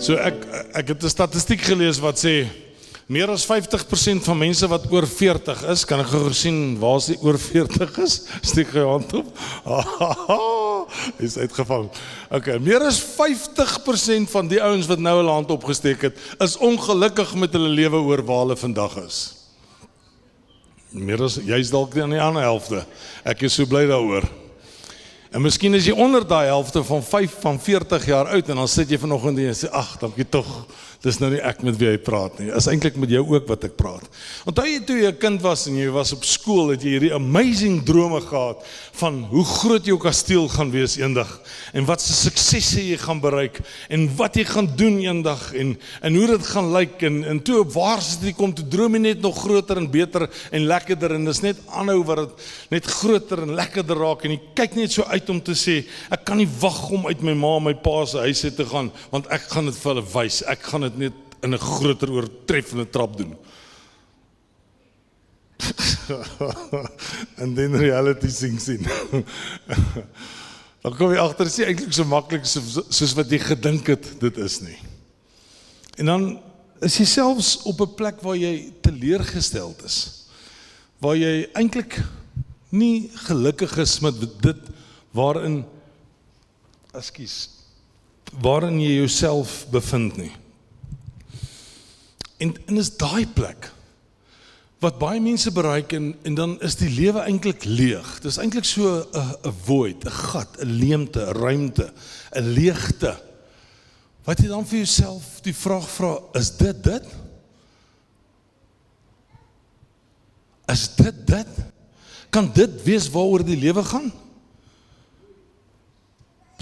So ek ek het 'n statistiek gelees wat sê meer as 50% van mense wat oor 40 is, kan ek gou sien waar is die oor 40 is? Steek jou hand op. is uitgevang. Okay, meer as 50% van die ouens wat nou hulle hand opgesteek het, is ongelukkig met hulle lewe oor waar hulle vandag is. Meer as jy's dalk aan die ander helfte. Ek is so bly daaroor. En miskien is jy onder daai helfte van 5 van 40 jaar oud en dan sit jy vanoggend en jy sê ag, dankie tog. Dis nou nie ek met wie jy praat nie. Is eintlik met jou ook wat ek praat. Onthou jy toe jy 'n kind was en jy was op skool, het jy hierdie amazing drome gehad van hoe groot jou kasteel gaan wees eendag en wat se suksesse jy gaan bereik en wat jy gaan doen eendag en en hoe dit gaan lyk en en toe op waar sit jy kom te droom net nog groter en beter en lekkerder en dis net aanhou wat dit net groter en lekkerder raak en jy kyk net so uit om te sê ek kan nie wag om uit my ma en my pa se huis uit te gaan want ek gaan dit vir hulle wys. Ek gaan dit net in 'n groter oortreffende trap doen. en dan reality sing sien. dan kom jy agter dis eintlik so maklik so, soos wat jy gedink het dit is nie. En dan is jy selfs op 'n plek waar jy teleurgestel is. Waar jy eintlik nie gelukkig is met dit waarin ekskuus waarin jy jouself bevind nie. En en is daai plek wat baie mense bereik en en dan is die lewe eintlik leeg. Dis eintlik so 'n 'n void, 'n gat, 'n leemte, 'n ruimte, 'n leegte. Wat jy dan vir jouself die vraag vra, is dit dit? Is dit dit? Kan dit wees waaroor die lewe gaan?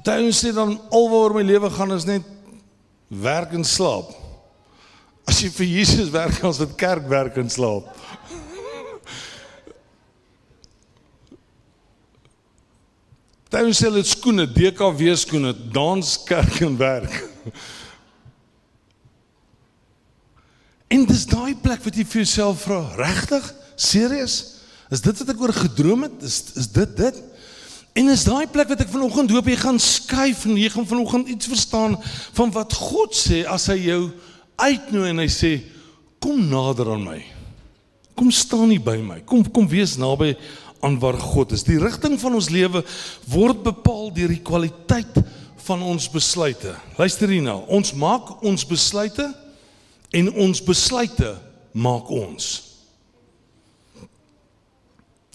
Party sê dan alwaar my lewe gaan is net werk en slaap. As jy vir Jesus werk, ons dit kerk werk en slaap. Dan sê hulle skoene, DKW skoene, dans, kerk en werk. En dis daai plek wat jy vir jouself vra, regtig? Serius? Is dit wat ek oor gedroom het? Is is dit dit? En is daai plek wat ek vanoggend hoop jy gaan skuif en jy gaan vanoggend iets verstaan van wat God sê as hy jou uitnooi en hy sê kom nader aan my. Kom staan hier by my. Kom kom wees naby aan waar God is. Die rigting van ons lewe word bepaal deur die kwaliteit van ons besluite. Luister hierna. Ons maak ons besluite en ons besluite maak ons.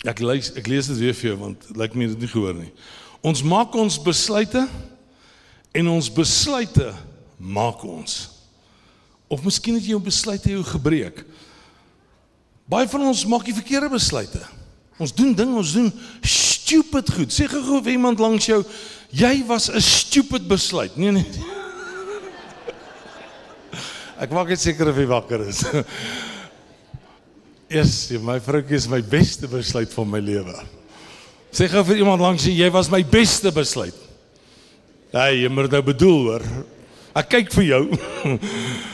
Ek lees ek lees dit weer vir jou want lyk like my dit nie gehoor nie. Ons maak ons besluite en ons besluite maak ons. Of miskien het jy 'n besluit jou gebreek. Baie van ons maak die verkeerde besluite. Ons doen dinge, ons doen stupid goed. Sê gou vir iemand langs jou, jy was 'n stupid besluit. Nee nee. Ek maak net seker of jy wakker is. Eers, my vroukie is my beste besluit van my lewe. Sê gou vir iemand langs jy, jy was my beste besluit. Hey, jy moet nou bedoel hoor. Ek kyk vir jou.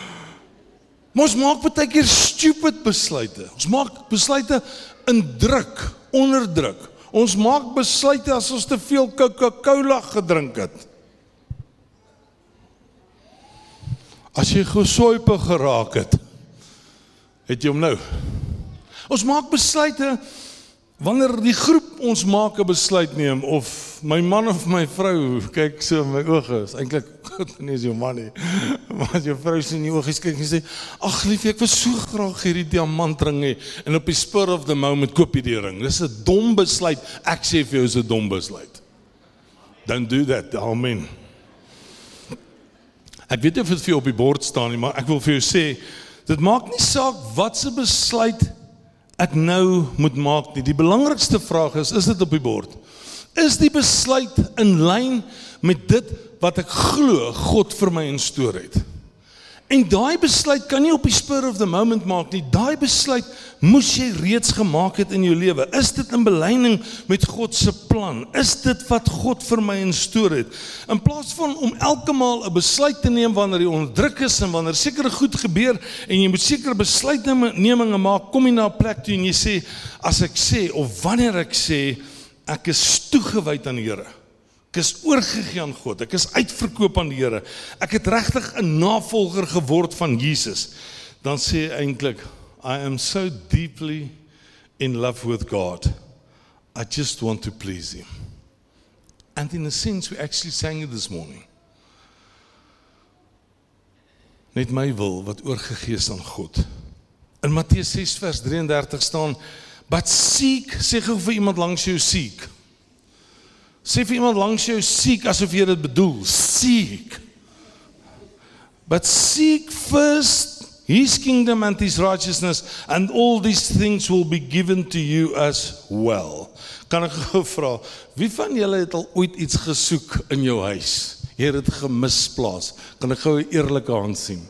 Ons maak baie keer stupid besluite. Ons maak besluite in druk, onder druk. Ons maak besluite as ons te veel Coca-Cola gedrink het. As jy gesoepe geraak het, het jy hom nou. Ons maak besluite wanneer die groep ons maak 'n besluit neem of my man of my vrou kyk so in my oë is eintlik God nie is jou man nie. Maar as jou vrou sien die oë kyk en sê ag liefie ek wil so graag hierdie diamantring hê. En op die spur of the moment koop jy die ring. Dis 'n dom besluit. Ek sê vir jou is 'n dom besluit. Don't do that amen. Ek weet nie of dit vir jou op die bord staan nie maar ek wil vir jou sê dit maak nie saak wat se besluit ek nou moet maak nie. Die belangrikste vraag is, is dit op die bord? Is die besluit in lyn met dit wat ek glo God vir my instoor het? En daai besluit kan nie op die spur of the moment maak nie. Daai besluit moes jy reeds gemaak het in jou lewe. Is dit in belyding met God se plan? Is dit wat God vir my instoor het? In plaas van om elke maal 'n besluit te neem wanneer jy onder druk is en wanneer sekere goed gebeur en jy moet sekere besluitneminge maak, kom jy na 'n plek toe en jy sê as ek sê of wanneer ek sê ek is toegewyd aan die Here, Ek is oorgegee aan God. Ek is uitverkoop aan die Here. Ek het regtig 'n navolger geword van Jesus. Dan sê hy eintlik, I am so deeply in love with God. I just want to please him. And in a sense we actually sang it this morning. Net my wil wat oorgegee is aan God. In Matteus 6 vers 33 staan, "But seek," sê gou vir iemand langs jou seek. Sê vir iemand langs jou seek asof jy dit bedoel. Seek. But seek first his kingdom and his righteousness and all these things will be given to you as well. Kan ek gou vra, wie van julle het al ooit iets gesoek in jou huis? Jy het dit gemisplaas. Kan ek gou 'n eerlike hand sien?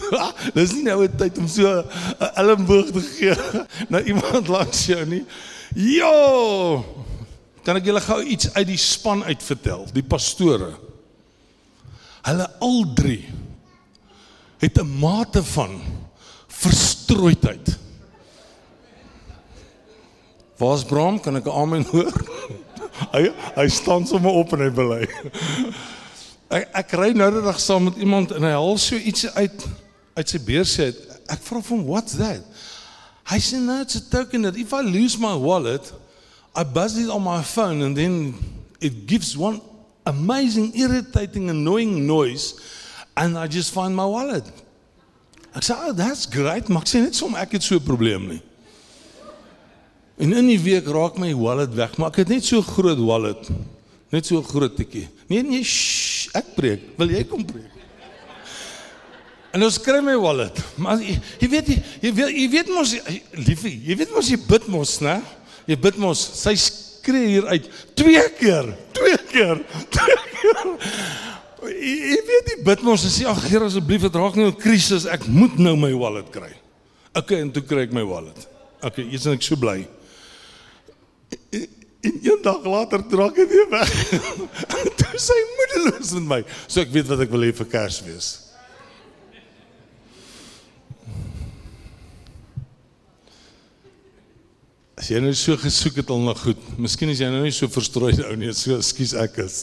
Dis nie nou 'n tyd om so 'n elmboog te gee na iemand langs jou nie. Jo! Kan ek julle gou iets uit die span uit vertel? Die pastore. Hulle al drie het 'n mate van verstrooidheid. Waar's Bram? Kan ek 'n amen hoor? hy hy staan sommer op en hy bely. ek ek ry nou net dag saam met iemand en hy haal so iets uit uit sy beurs uit. Ek vra hom, "What's that?" Hy sê, "No, it's a token that if I lose my wallet, I buzz it on my phone and then it gives one amazing irritating annoying noise and I just find my wallet." Ek sê, oh, "That's great, maar ek sê net som ek het so 'n probleem nie." En in die week raak my wallet weg, maar ek het net so groot wallet. Net so groot tikkie. Nee nee, shh, ek preek. Wil jy kom preek? En ons kry my wallet. Maar jy, jy weet jy, jy weet jy weet mos liefie, jy weet mos jy bid mos, né? Jy bid mos. Sy skree hier uit twee keer, twee keer, twee keer. Jy, jy weet jy bid mos en sê ag Here asseblief dit raak nou 'n krisis, ek moet nou my wallet kry. Okay, en toe kry ek my wallet. Okay, jy's net so bly. En een dag later trok hy weer weg. toe sy moedeloos met my. So ek weet wat ek wil hê vir Kersfees. As jy nou so gesoek het al na goed, miskien is jy nou nie so verstrooi ou nie, so skuis ek is.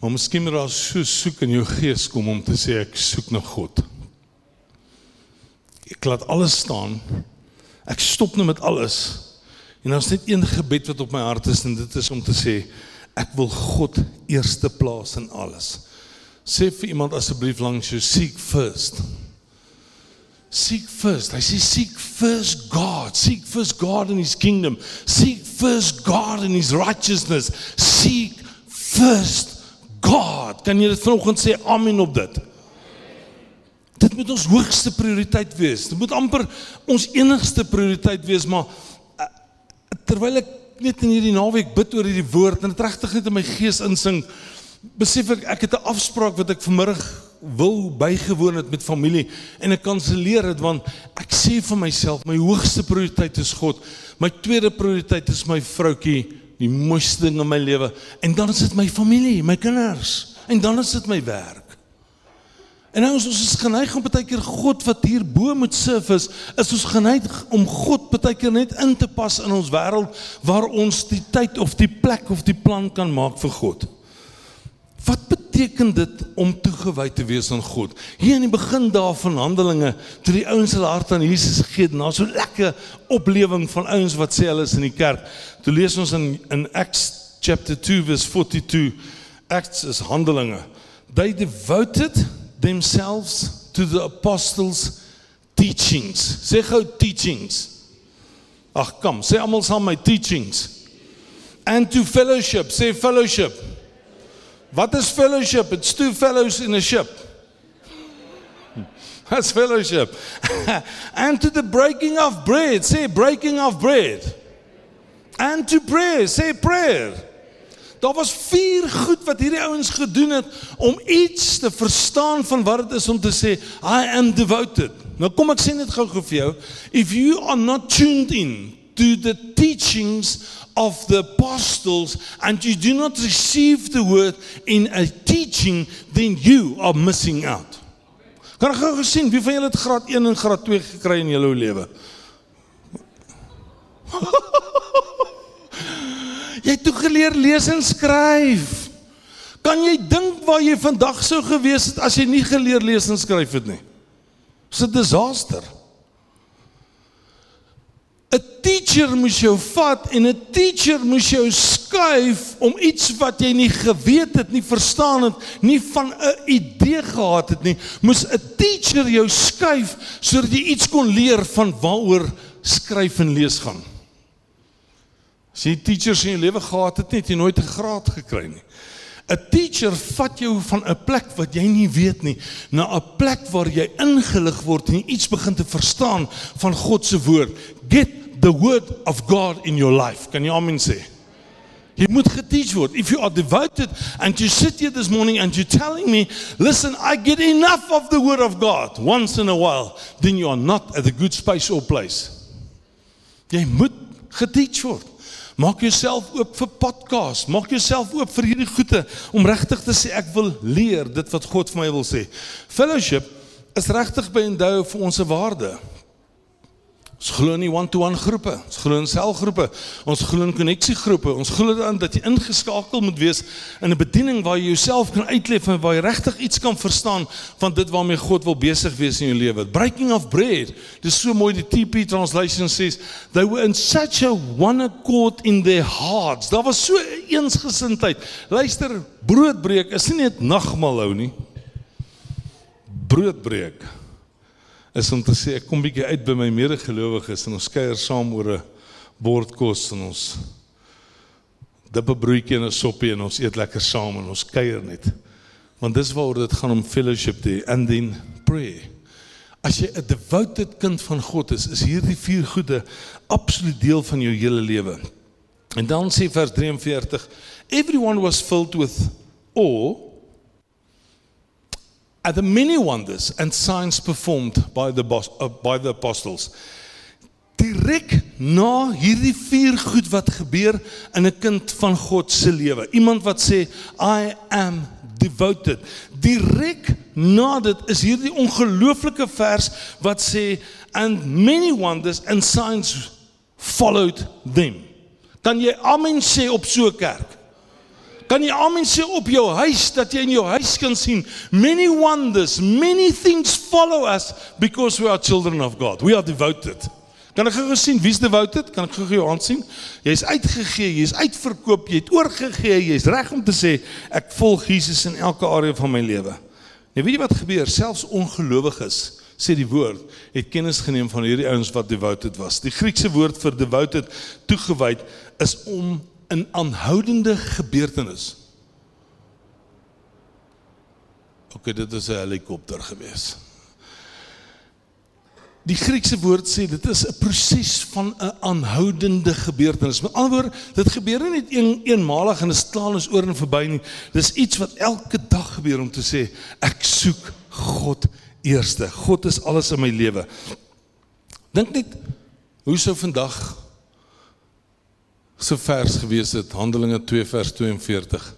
Maar miskien moet daar so soek in jou gees kom om te sê ek soek na God. Ek laat alles staan. Ek stop nou met alles. En daar's net een gebed wat op my hart is en dit is om te sê ek wil God eerste plaas in alles. Sê vir iemand asseblief langs jou seek first. Seek first. I say seek first God. Seek first God and his kingdom. Seek first God and his righteousness. Seek first God. Kan jy dit vanoggend sê amen op dit? Dit moet ons hoogste prioriteit wees. Dit moet amper ons enigste prioriteit wees, maar uh, terwyl ek net in hierdie naweek bid oor hierdie woord en dit regtig net in my gees insing, besef ek ek het 'n afspraak wat ek vanmiddag wil bygewoon het met familie en ek kanselleer dit want ek sê vir myself my hoogste prioriteit is God. My tweede prioriteit is my vroutjie, die mooiste ding in my lewe en dan is dit my familie, my kinders en dan is dit my werk. En nou ons is geneig om baie keer God wat hier bo moet surface, is ons geneig om God baie keer net in te pas in ons wêreld waar ons die tyd of die plek of die plan kan maak vir God. Wat beteken dit om toegewy te wees aan God? Hier in die begin daarvan Handelinge, toe die ouens hulle hart aan Jesus gegee het, na so lekker oplewing van ouens wat sê hulle is in die kerk. Toe lees ons in in Acts chapter 2 verse 42, Acts is Handelinge. They devoted themselves to the apostles teachings. Sê gou teachings. Ag kom, sê almal saam my teachings. And to fellowship, sê fellowship. Wat is fellowship? It's two fellows in a ship. That's fellowship. and to the breaking of bread, say breaking of bread. And to prayer, say prayer. Daar was vier goed wat hierdie ouens gedoen het om iets te verstaan van wat dit is om te sê I am devoted. Nou kom ek sê net gou-gou vir jou, if you are not tuned in to the teachings of the apostles and you do not receive the word in a teaching then you are missing out. Kan gou gesien wie van julle het graad 1 en graad 2 gekry in julle lewe? Jy het toe geleer lees en skryf. Kan jy dink waar jy vandag sou gewees het as jy nie geleer lees en skryf het nie? Dis 'n disaster. 'n Teacher moes jou vat en 'n teacher moes jou skuif om iets wat jy nie geweet het, nie verstaan het, nie van 'n idee gehad het nie, moes 'n teacher jou skuif sodat jy iets kon leer van waaroor skryf en lees gaan. As jy teachers in jou lewe gehad het, het jy nooit 'n graad gekry nie. 'n Teacher vat jou van 'n plek wat jy nie weet nie na 'n plek waar jy ingelig word en iets begin te verstaan van God se woord. Get the word of God in your life. Kan jy amen sê? Jy moet geteach word. If you are devoted and you sit here this morning and you're telling me, listen, I get enough of the word of God once in a while, then you are not at a good space or place. Jy moet geteach word. Maak jouself oop vir podcast. Maak jouself oop vir hierdie goeie om regtig te sê ek wil leer dit wat God vir my wil sê. Fellowship is regtig by endou vir ons se waarde. Ons glo nie one-to-one groepe. Ons glo in selgroepe. Ons glo in koneksiegroepe. Ons glo dan dat jy ingeskakel moet wees in 'n bediening waar jy jouself kan uitleef en waar jy regtig iets kan verstaan van dit waarmee God wil besig wees in jou lewe. Breaking of bread. Dis so mooi die TP translation says they were in such a one accord in their hearts. Daar was so eensgesindheid. Luister, broodbreek is nie net nagmaal hou nie. Broodbreek is om te sê ek kom bietjie uit by my medegelowiges en ons kuier saam oor 'n bord kos en ons dip 'n broodjie en 'n soppie en ons eet lekker saam en ons kuier net. Want dis waaroor dit gaan om fellowship te and then pray. As jy 'n devoted kind van God is, is hierdie vier goede absoluut deel van jou hele lewe. En dan sê vers 43, everyone was filled with awe the many wonders and signs performed by the bos, uh, by the apostles. Direk na hierdie vier goed wat gebeur in 'n kind van God se lewe. Iemand wat sê I am devoted. Direk na dit is hierdie ongelooflike vers wat sê and many wonders and signs followed them. Kan jy amen sê op so 'n kerk? Kan jy amen sê op jou huis dat jy in jou huis kan sien many wonders, many things follow us because we are children of God. We are devoted. Kan ek gou sien wie's devoted? Kan ek gou jou hand sien? Jy's uitgegee, jy's uitverkoop, jy het oorgegee, jy's reg om te sê ek volg Jesus in elke area van my lewe. Nou weet jy wat gebeur? Selfs ongelowiges sê die woord het kennis geneem van hierdie ouens wat devoted was. Die Griekse woord vir devoted toegewyd is om 'n aanhoudende gebeurtenis. OK, dit is 'n helikopter gewees. Die Griekse woord sê dit is 'n proses van 'n aanhoudende gebeurtenis. Met ander woorde, dit gebeur nie net een eenmalig en dit staan ons oor en verby nie. Dis iets wat elke dag gebeur om te sê ek soek God eerste. God is alles in my lewe. Dink net hoe sou vandag se vers gewees het Handelinge 2 vers 42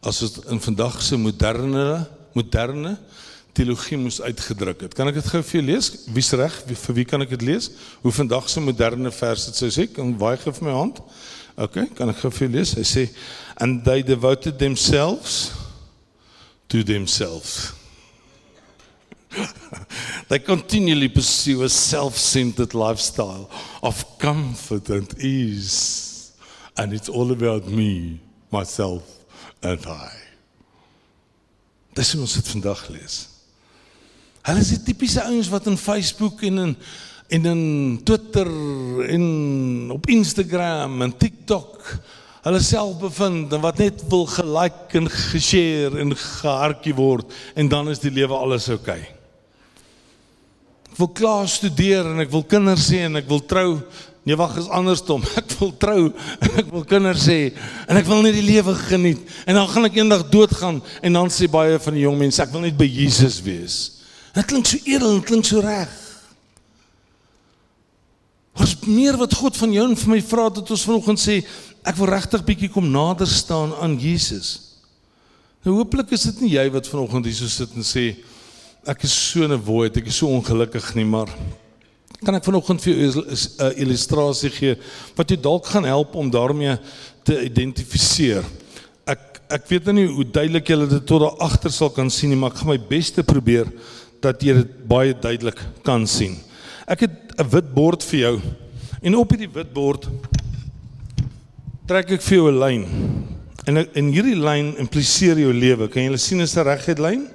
as dit in vandag se moderne moderne teologie moes uitgedruk het. Kan ek dit gou vir jou lees? Wie's reg? Wie, vir wie kan ek dit lees? Hoe vandag se moderne vers dit sou sê? Kan waai gee vir my hand? OK, kan ek gou vir jou lees? Hy sê and they devoted themselves to themselves. they continually pursue a self-centered lifestyle of comfort and ease and it's all about me, myself and I. Dis hoe ons dit vandag lees. Hulle is die tipiese ouens wat in Facebook en in en in Twitter en op Instagram en TikTok hulle self bevind en wat net wil gelike en geshare en gehartjie word en dan is die lewe alles oukei. Okay. Ek wil klaar studeer en ek wil kinders hê en ek wil trou Nee wag is andersom. Ek wil trou en ek wil kinders hê en ek wil net die lewe geniet. En dan gaan ek eendag doodgaan en dan sê baie van die jong mense ek wil net by Jesus wees. Dit klink so edel en klink so reg. Wat meer wat God van jou en vir my vra dat ons vanoggend sê ek wil regtig bietjie kom nader staan aan Jesus. Nou hooplik is dit nie jy wat vanoggend hier so sit en sê ek is so 'n void, ek is so ongelukkig nie, maar kan ek vanoggend vir jou 'n illustrasie gee wat jou dalk gaan help om daarmee te identifiseer. Ek ek weet nou nie hoe duidelik julle dit tot daar agter sal kan sien nie, maar ek gaan my bes te probeer dat jy dit baie duidelik kan sien. Ek het 'n wit bord vir jou en op hierdie wit bord trek ek vir jou 'n lyn. En in hierdie lyn impliseer jou lewe. Kan jy sien is 'n reguit lyn?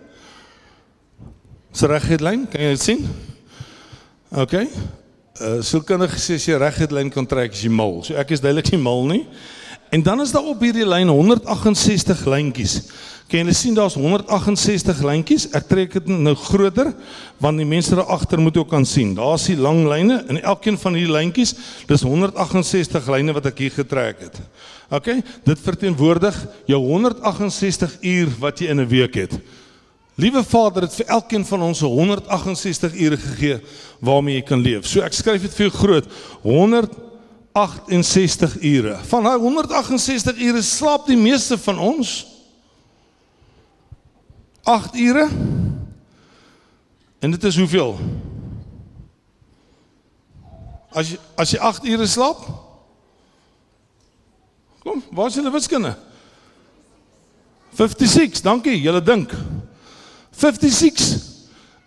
Is 'n reguit lyn? Kan jy dit sien? OK. Uh sielkundige sê as jy reguit lyn kan trek as jy mal. So ek is duidelik nie mal nie. En dan is daar op hierdie lyn 168 lyntjies. Kan julle sien daar's 168 lyntjies? Ek trek dit nou groter want die mense daar agter moet ook kan sien. Daar's die lang lyne en elkeen van hierdie lyntjies, dis 168 lyne wat ek hier getrek het. OK? Dit verteenwoordig jou 168 uur wat jy in 'n week het. Liewe Vader het vir elkeen van ons 168 ure gegee waarmee jy kan leef. So ek skryf dit vir jou groot. 168 ure. Van daai 168 ure slaap die meeste van ons 8 ure. En dit is hoeveel? As jy as jy 8 ure slaap? Kom, waar is julle wiskunde? 56, dankie, julle dink. 56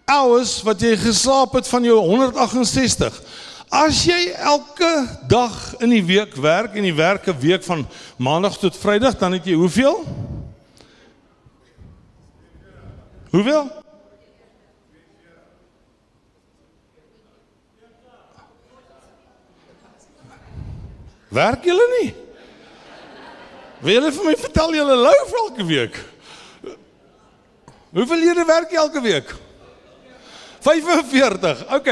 hours wat jy geslaap het van jou 168. As jy elke dag in die week werk en jy werk 'n week van maandag tot vrydag, dan het jy hoeveel? Hoeveel? Werk julle nie? Wil julle vir my vertel julle lou elke week? Hoeveel ure werk jy elke week? 45. OK.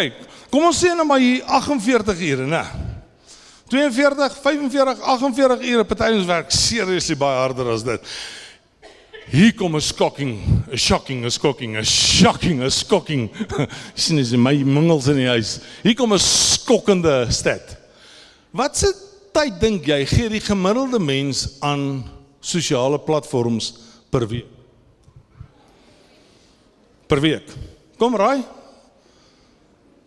Kom ons sê nou maar hier 48 ure, né? 42, 45, 48 ure party ons werk seriously baie harder as dit. Hier kom 'n skokking, 'n shocking, 'n skokking, 'n shocking, 'n skokking. sien as my mingels in die huis. Hier kom 'n skokkende stat. Wat se tyd dink jy gee die gemiddelde mens aan sosiale platforms per week? Per week. Kom raai.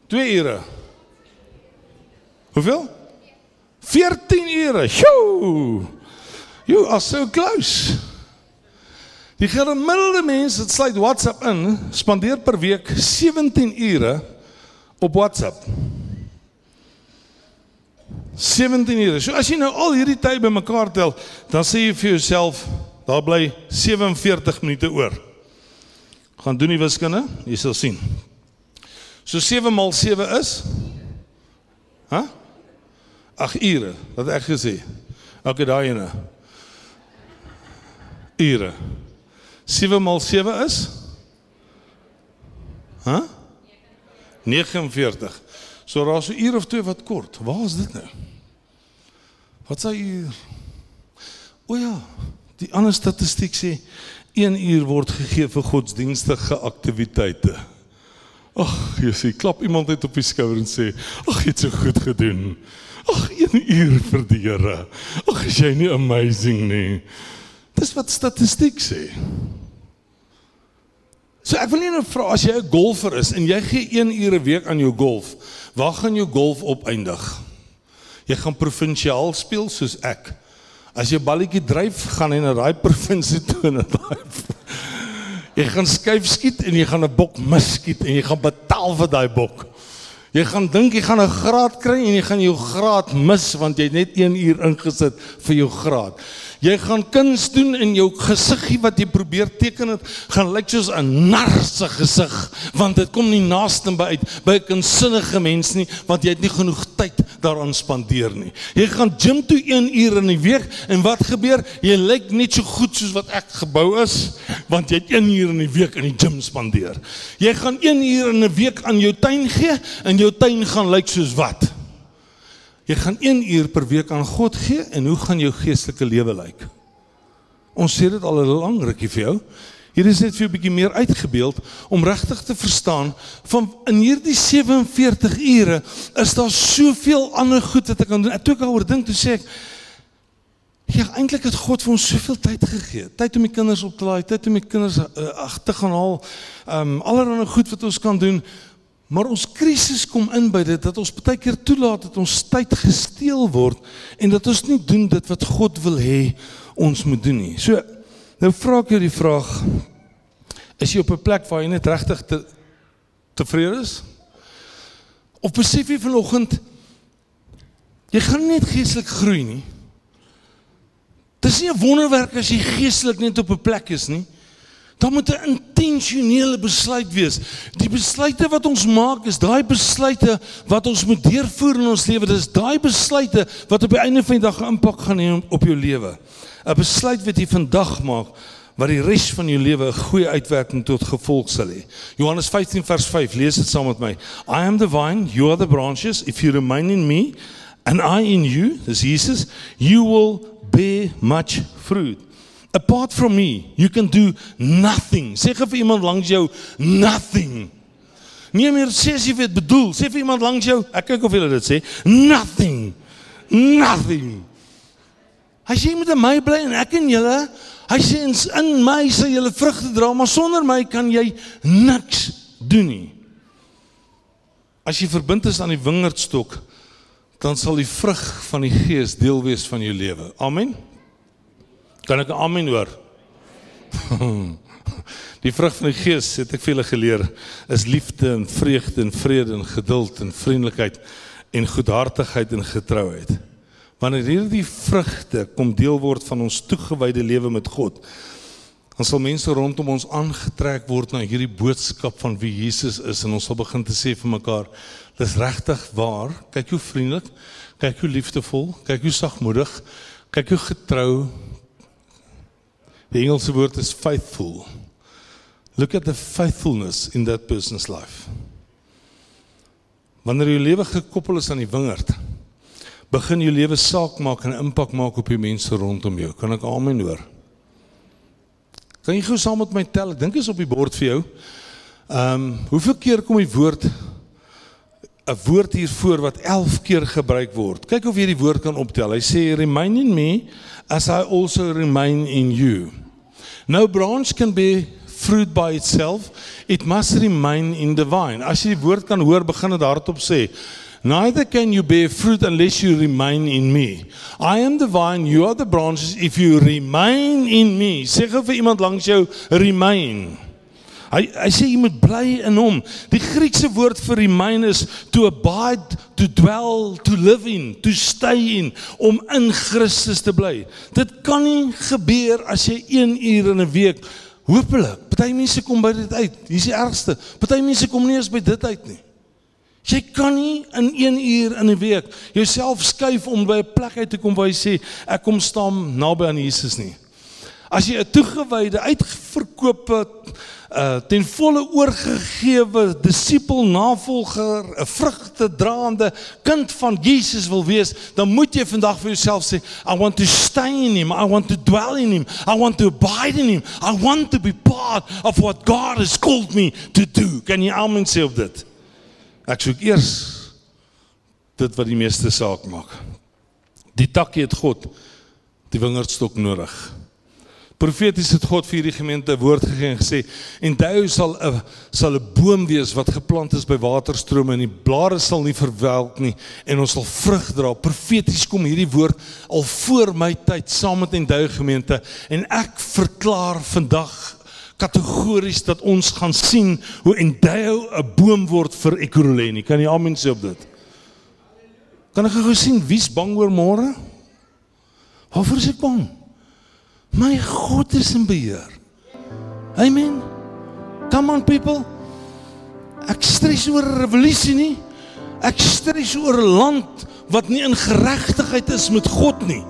2 ure. Hoeveel? 14 ure. Sjoe. You are so close. Die gemiddelde mens wat sluit WhatsApp in, spandeer per week 17 ure op WhatsApp. 17 ure. So as jy nou al hierdie tyd bymekaar tel, dan sê jy vir jouself, daar bly 47 minute oor. Gaan doen die wiskunde, jy sal sien. So 7 maal 7 is Hæ? 8 ure, wat ek gesê. Okay, daai ene. Ure. 7 maal 7 is? Hæ? Huh? 49. So daar's so 'n uur of twee wat kort. Waar is dit nou? Wat sê uur? O ja, die ander statistiek sê 1 uur word gegee vir godsdienstige aktiwiteite. Ag, sien, klap iemand net op die skouer en sê, "Ag, jy het so goed gedoen." Ag, 1 uur vir die Here. Ag, is jy nie amazing nie? Dis wat statistiek sê. So ek wil net nou vra as jy 'n golfer is en jy gee 1 ure 'n week aan jou golf, waar gaan jou golf opeindig? Jy gaan provinsiaal speel soos ek. As jy balletjie dryf, gaan jy na daai provinsie toe en daai Jy gaan skuif skiet en jy gaan 'n bok misskiet en jy gaan betaal vir daai bok. Jy gaan dink jy gaan 'n graad kry en jy gaan jou graad mis want jy het net 1 uur ingesit vir jou graad. Jy gaan kuns doen in jou gesiggie wat jy probeer teken het, gaan lyk soos 'n narse gesig want dit kom nie naaste by uit by 'n kunsinnige mens nie want jy het nie genoeg tyd daaraan spandeer nie. Jy gaan gym toe 1 uur in die week en wat gebeur? Jy lyk net so goed soos wat ek gebou is want jy het 1 uur in die week in die gym spandeer. Jy gaan 1 uur in 'n week aan jou tuin gee en jou tuin gaan lyk soos wat? Jy gaan 1 uur per week aan God gee en hoe gaan jou geestelike lewe lyk? Ons sê dit al 'n lang rukkie vir jou. Hier is net vir 'n bietjie meer uitgebeeld om regtig te verstaan van in hierdie 47 ure is daar soveel ander goed wat ek kan doen. Ek toe ek daaroor dink, toe sê ek Ja, eintlik het God vir ons soveel tyd gegee. Tyd om die kinders op te laai, tyd om die kinders uh, ag te gaan haal. Ehm um, allerlei goed wat ons kan doen. Maar ons krisis kom in by dit dat ons baie keer toelaat dat ons tyd gesteel word en dat ons nie doen dit wat God wil hê ons moet doen nie. So nou vra ek jou die vraag is jy op 'n plek waar jy net regtig te tevrede is? Of besef jy vanoggend jy gaan net geestelik groei nie? Dis nie 'n wonderwerk as jy geestelik net op 'n plek is nie. Daar moet 'n intentionele besluit wees. Die besluite wat ons maak is daai besluite wat ons moet deurvoer in ons lewe. Dis daai besluite wat op die einde van die dag 'n impak gaan hê op jou lewe. 'n Besluit wat jy vandag maak wat die res van jou lewe 'n goeie uitwerking tot gevolg sal hê. Johannes 15 vers 5, lees dit saam met my. I am the vine, you are the branches. If you remain in me and I in you, dis Jesus, you will bear much fruit. Apart from me, you can do nothing. Sê vir iemand langs jou nothing. Nie meer sê as jy weet bedoel, sê vir iemand langs jou, ek kyk of jy dit sê, nothing. Nothing. As jy met my bly en ek en julle, hy sê in my sal julle vrugte dra, maar sonder my kan jy niks doen nie. As jy verbind is aan die wingerdstok, dan sal die vrug van die Gees deel wees van jou lewe. Amen. Kan ek 'n amen hoor? Die vrug van die Gees, het ek vir julle geleer, is liefde en vreugde en vrede en geduld en vriendelikheid en goedhartigheid en getrouheid. Wanneer hierdie vrugte kom deel word van ons toegewyde lewe met God, dan sal mense rondom ons aangetrek word na hierdie boodskap van wie Jesus is en ons sal begin te sê vir mekaar, dis regtig waar. Kyk hoe vriendelik, kyk hoe liefdevol, kyk hoe sagmoedig, kyk hoe getrou, Die Engelse woord is faithful. Look at the faithfulness in that person's life. Wanneer jou lewe gekoppel is aan die wingerd, begin jou lewe saak maak en 'n impak maak op die mense rondom jou. Kan ek amen hoor? Kan jy gou saam met my tel? Ek dink is op die bord vir jou. Ehm, um, hoeveel keer kom die woord 'n woord hiervoor wat 11 keer gebruik word. Kyk of jy die woord kan optel. Hy sê remain in me as I also remain in you. No branch can be fruit by itself. It must remain in the vine. As jy die woord kan hoor, begin dit hardop sê. Neither can you bear fruit unless you remain in me. I am the vine, you are the branches. If you remain in me, sê gou vir iemand langs jou, remain. Hy hy sê jy moet bly in hom. Die Griekse woord vir remain is to abide, to dwell, to live in, to stay in, om in Christus te bly. Dit kan nie gebeur as jy 1 uur in 'n week hopelik. Party mense kom by dit uit. Hier is die ergste. Party mense kom nie eens by dit uit nie. Jy kan nie in 1 uur in 'n week jouself skuif om by 'n plek uit te kom waar jy sê ek kom staan naby aan Jesus nie. As jy 'n toegewyde, uitverkoopte uh ten volle oorgegewe disipel navolger 'n vrugtedraande kind van Jesus wil wees dan moet jy vandag vir jouself sê I want to stay in him. I want to dwell in him. I want to abide in him. I want to be part of what God has called me to do. Kan jy almal sê op dit? Ek soek eers dit wat die meeste saak maak. Die takkie het God die wingerdstok nodig Profeties het God vir hierdie gemeente woord gegee en gesê en hy sal 'n sal 'n boom wees wat geplant is by waterstrome en die blare sal nie verwelk nie en ons sal vrug dra. Profeties kom hierdie woord al voor my tyd saam met Endou gemeente en ek verklaar vandag kategories dat ons gaan sien hoe Endou 'n boom word vir Ekurhuleni. Kan jy amen sê op dit? Kan ek gou sien wie's bang oor môre? Waarvoor is ek bang? My God is in beheer. Amen. Come on people. Ek stres oor 'n revolusie nie. Ek stres oor 'n land wat nie in geregtigheid is met God nie.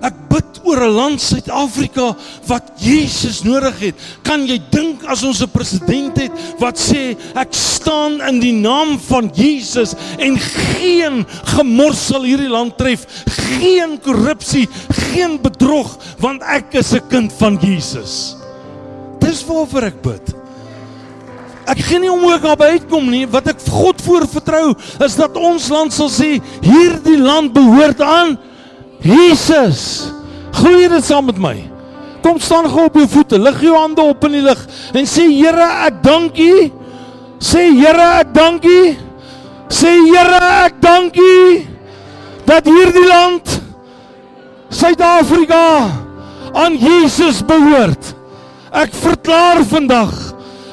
Ek bid oor 'n land Suid-Afrika wat Jesus nodig het. Kan jy dink as ons 'n president het wat sê ek staan in die naam van Jesus en geen gemors sal hierdie land tref, geen korrupsie, geen bedrog want ek is 'n kind van Jesus. Dis waarvoor ek bid. Ek gee nie om ook daarby uitkom nie. Wat ek God voor vertrou is dat ons land sal sê hierdie land behoort aan Jesus. Glo dit saam met my. Kom staan gou op jou voete, lig jou hande op in die lug en sê Here, ek dank U Sê Here, ek dankie. Sê Here, ek dankie dat hierdie land Suid-Afrika aan Jesus behoort. Ek verklaar vandag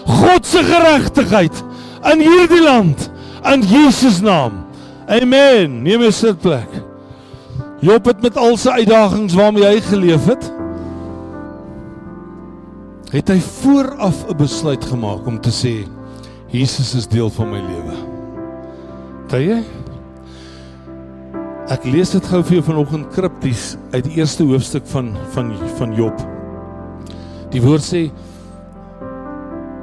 God se geregtigheid in hierdie land in Jesus naam. Amen. Neem 'n sitplek. Job het met al sy uitdagings waarmee hy geleef het, het hy vooraf 'n besluit gemaak om te sê Jesus is deel van my lewe. Tye Ek lees dit gou vir jou vanoggend kripties uit die eerste hoofstuk van van van Job. Die woord sê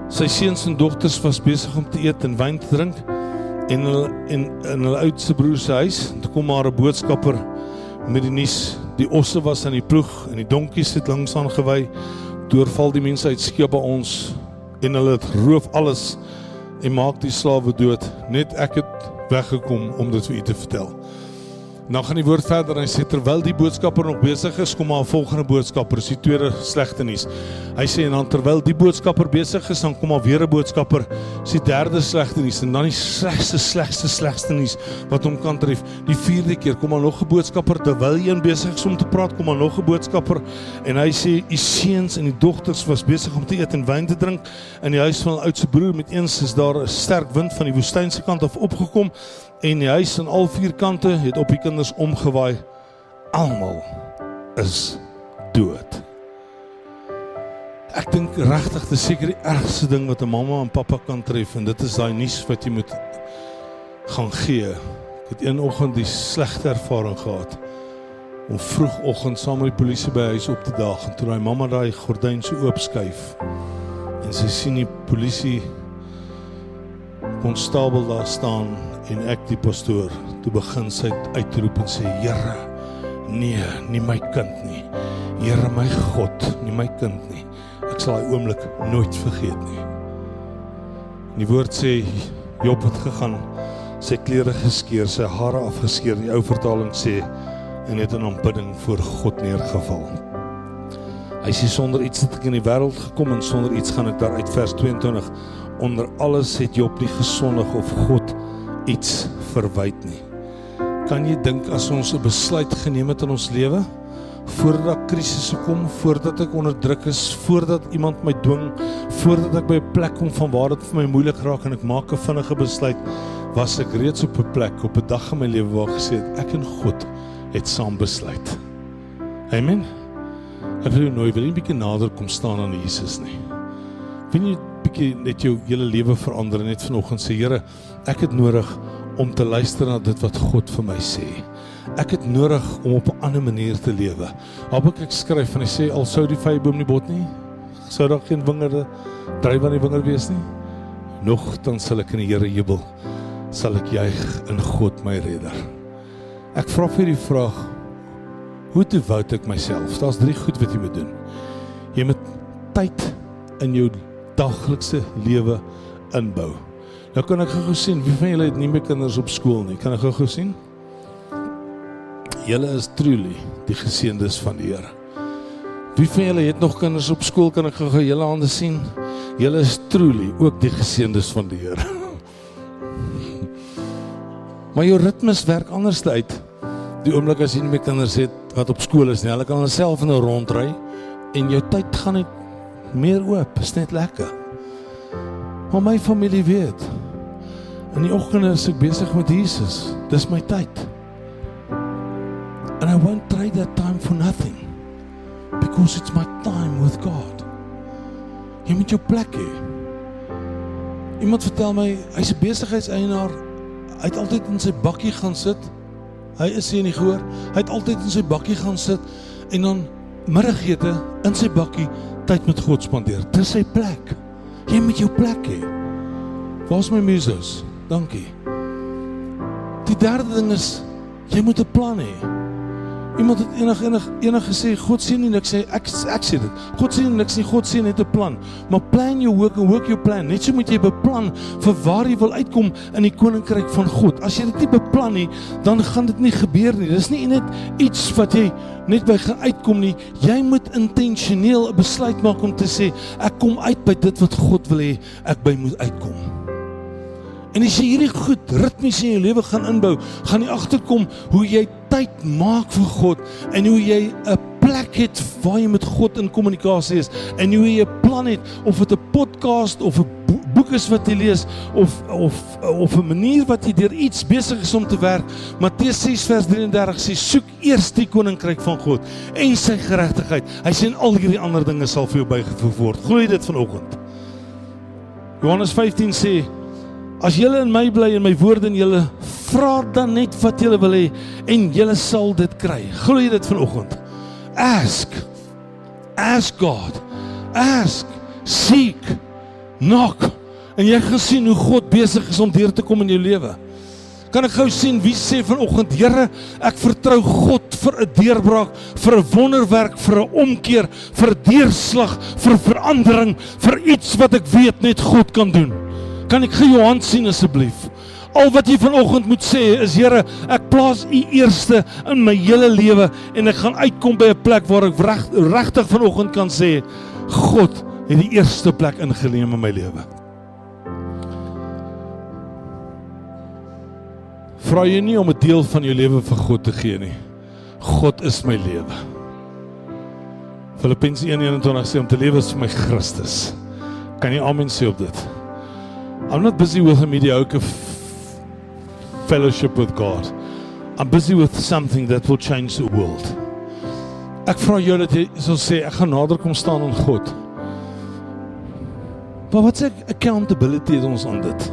sy seuns en dogters was besig om te eet en wyn te drink en hulle in in hulle oudste broer se huis. Toe kom maar 'n boodskapper met die nuus. Die osse was aan die ploeg en die donkies het langs aangewy. Deurval die mense uit skep by ons en hulle het roof alles en maak die slawe dood. Net ek het weggekom om dit vir u te vertel. Nou gaan die woord verder en hy sê terwyl die boodskapper nog besig is, kom maar 'n volgende boodskapper, dis die tweede slegte nuus. Hy sê en dan terwyl die boodskapper besig is, dan kom maar weer 'n boodskapper, dis die derde slegte nuus en dan die slegste slegste slegste nuus wat hom kan tref. Die vierde keer kom maar nog 'n boodskapper. Terwyl een besig is om te praat, kom maar nog 'n boodskapper en hy sê u seuns en die dogters was besig om te eet en wyn te drink. In die huis van 'n oudste broer met eens is daar 'n sterk wind van die woestynse kant af opgekom en die huis aan al vier kante het op die kinders omgewaai. Almal is dood. Ek dink regtig dis seker die ergste ding wat 'n mamma en pappa kan tref en dit is daai nuus wat jy moet gaan gee. Ek het een oggend die slegte ervaring gehad om vroegoggend saam met die polisie by huis op te daag en toe daai mamma daai gordyn so oop skuif en sy sien die polisie konstabel daar staan en ek die pastoor toe begin sy uitroep en sê Here nee nie my kind nie. Here my God nie my kind nie. Ek sal daai oomblik nooit vergeet nie. Die woord sê Job het gegaan sy klere geskeur sy hare afgeskeer. Die ou vertaling sê en het in aanbidding voor God neergeval. Hy sê sonder iets het ek in die wêreld gekom en sonder iets gaan ek daar uit. Vers 22 onder alles het Job nie gesondig of God iets verwyd nie. Kan jy dink as ons 'n besluit geneem het in ons lewe voordat krisisse kom, voordat ek onder druk is, voordat iemand my dwing, voordat ek by 'n plek kom van waar dit vir my moeilik raak en ek maak 'n vinnige besluit, was ek reeds op 'n plek op 'n dag in my lewe waar gesê het ek en God het saam besluit. Amen. Ek wil nou wil 'n bietjie nader kom staan aan Jesus nie. Wil jy bietjie net jou hele lewe verander net vanoggend sê Here, ek het nodig om te luister na dit wat God vir my sê. Ek het nodig om op 'n ander manier te lewe. Habakuk skryf en hy sê al sou die vyeboom nie bot nie, sou daar geen wingerde dryf aan die wingerd wees nie. Nog dan sal ek in die Here jubel. Sal ek juig in God my redder. Ek vra vir die vraag hoe te wou ek myself? Daar's drie goed wat jy moet doen. Jy moet tyd in jou daglikse lewe inbou. Nou kan ek gou sien wie van julle het nie meer kinders op skool nie. Kan ek gou sien? Julle is truly die geseëndes van die Here. Wie van julle het nog kinders op skool? Kan ek gou julle hande sien? Julle is truly ook die geseëndes van die Here. Maar jou ritmes werk anders uit. Die oomblik as jy nie meer kinders het wat op skool is nie, hulle kan alself nou rondry en jou tyd gaan net meer oop. Is net lekker. Maar my familie weet, In die oggende is ek besig met Jesus. Dis my tyd. And I won't trade that time for nothing. Because it's my time with God. Jy moet jou plek hê. Iemand vertel my hy's 'n besigheidseienaar. Hy het altyd in sy bakkie gaan sit. Hy is hier nie gehoor. Hy het altyd in sy bakkie gaan sit en dan middagete in sy bakkie tyd met God spandeer. Dis sy plek. Jy moet jou plek hê. Waar's my musos? Dankie. Die derde ding is jy moet 'n plan hê. Iemand het enig enig enig gesê God sien nie niks sê ek ek sê dit. God sien niks nie, God sien net 'n plan. Maar plan jou work and work your plan. Net so moet jy beplan vir waar jy wil uitkom in die koninkryk van God. As jy dit nie beplan nie, dan gaan dit nie gebeur nie. Dis nie net iets wat jy net by gaan uitkom nie. Jy moet intentioneel 'n besluit maak om te sê ek kom uit by dit wat God wil hê ek by moet uitkom. En as jy hierdie goed ritmies in jou lewe gaan inbou, gaan jy agterkom hoe jy tyd maak vir God en hoe jy 'n plek het waar jy met God in kommunikasie is en hoe jy 'n plan het of dit 'n podcast of 'n boek is wat jy lees of of of 'n manier wat jy deur iets besig is om te werk. Matteus 6 vers 33 sê soek eers die koninkryk van God en sy geregtigheid. Hy sê en al hierdie ander dinge sal vir jou bygevoeg word. Glo jy dit vanoggend? Johannes 15 sê As julle in my bly en my woorde in julle vra dan net wat julle wil hê en julle sal dit kry. Glo jy dit vanoggend? Ask. Ask God. Ask. Seek. Knock. En jy gaan sien hoe God besig is om deur te kom in jou lewe. Kan ek gou sien wie sê vanoggend, Here, ek vertrou God vir 'n deurbraak, vir 'n wonderwerk, vir 'n omkeer, vir deurslag, vir verandering, vir iets wat ek weet net God kan doen. Kan ek gou jou hand sien asseblief? Al wat jy vanoggend moet sê is Here, ek plaas U eerste in my hele lewe en ek gaan uitkom by 'n plek waar ek reg, regtig vanoggend kan sê God het die eerste plek ingeneem in my lewe. Vra jy nie om 'n deel van jou lewe vir God te gee nie. God is my lewe. Filippense 1:21 sê om te lewe is vir my Christus. Kan jy amen sê op dit? I'm not busy with a mediocre fellowship with God. I'm busy with something that will change the world. Ek vra dat jy sal sê ek gaan nader kom staan aan God. Maar wat sê accountability is ons aan dit?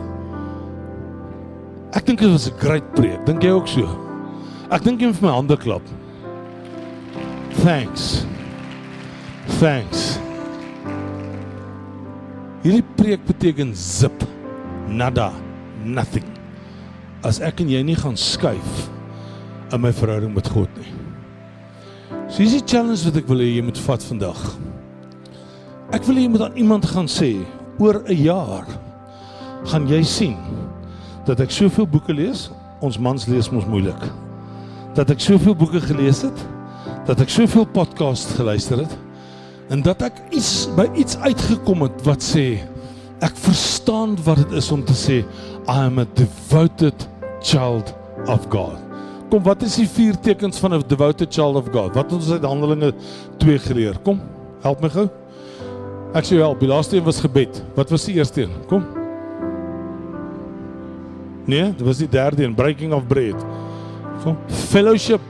Ek dink dit was 'n great preek. Dink jy ook so? Ek dink jy moet vir my hande klap. Thanks. Thanks. Hierdie preek beteken zip. Nada. Nothing. As ek en jy nie gaan skuif in my verhouding met God nie. So dis die challenge wat ek wil hê jy moet vat vandag. Ek wil hê jy moet aan iemand gaan sê oor 'n jaar gaan jy sien dat ek soveel boeke lees, ons mans lees mos moeilik. Dat ek soveel boeke gelees het, dat ek soveel podcasts geluister het en dat ek iets by iets uitgekom het wat sê ek verstaan wat dit is om te sê I am a devoted child of God. Kom, wat is die vier tekens van 'n devoted child of God? Wat ons uit Handelinge 2 geleer. Kom, help my gou. Ek sê wel, die laaste een was gebed. Wat was die eerste een? Kom. Nee, dit was die derde een, breaking of bread. Kom, fellowship.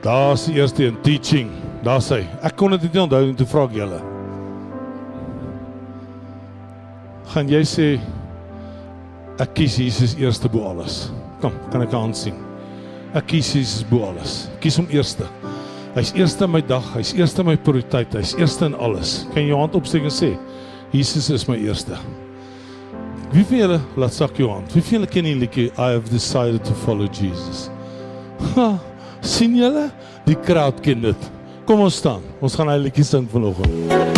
Daar's die eerste een, teaching. Daar's hy. Ek kon dit nie onthou nie, toe vra ek julle. Gaan jy sê ek kies Jesus eerste bo alles? Kom, kan ek aan sien? Ek kies Jesus bo alles. Ek kies hom eerste. Hy's eerste in my dag, hy's eerste in my prioriteit, hy's eerste in alles. Kan jy jou hand opsteek en sê Jesus is my eerste? Wie van julle laat sak jou hand? Wie van julle ken die liedjie I have decided to follow Jesus? Ha, sien julle? Die crowd ken dit. Kom ons staan. Ons gaan hy liedjie sing vanoggend.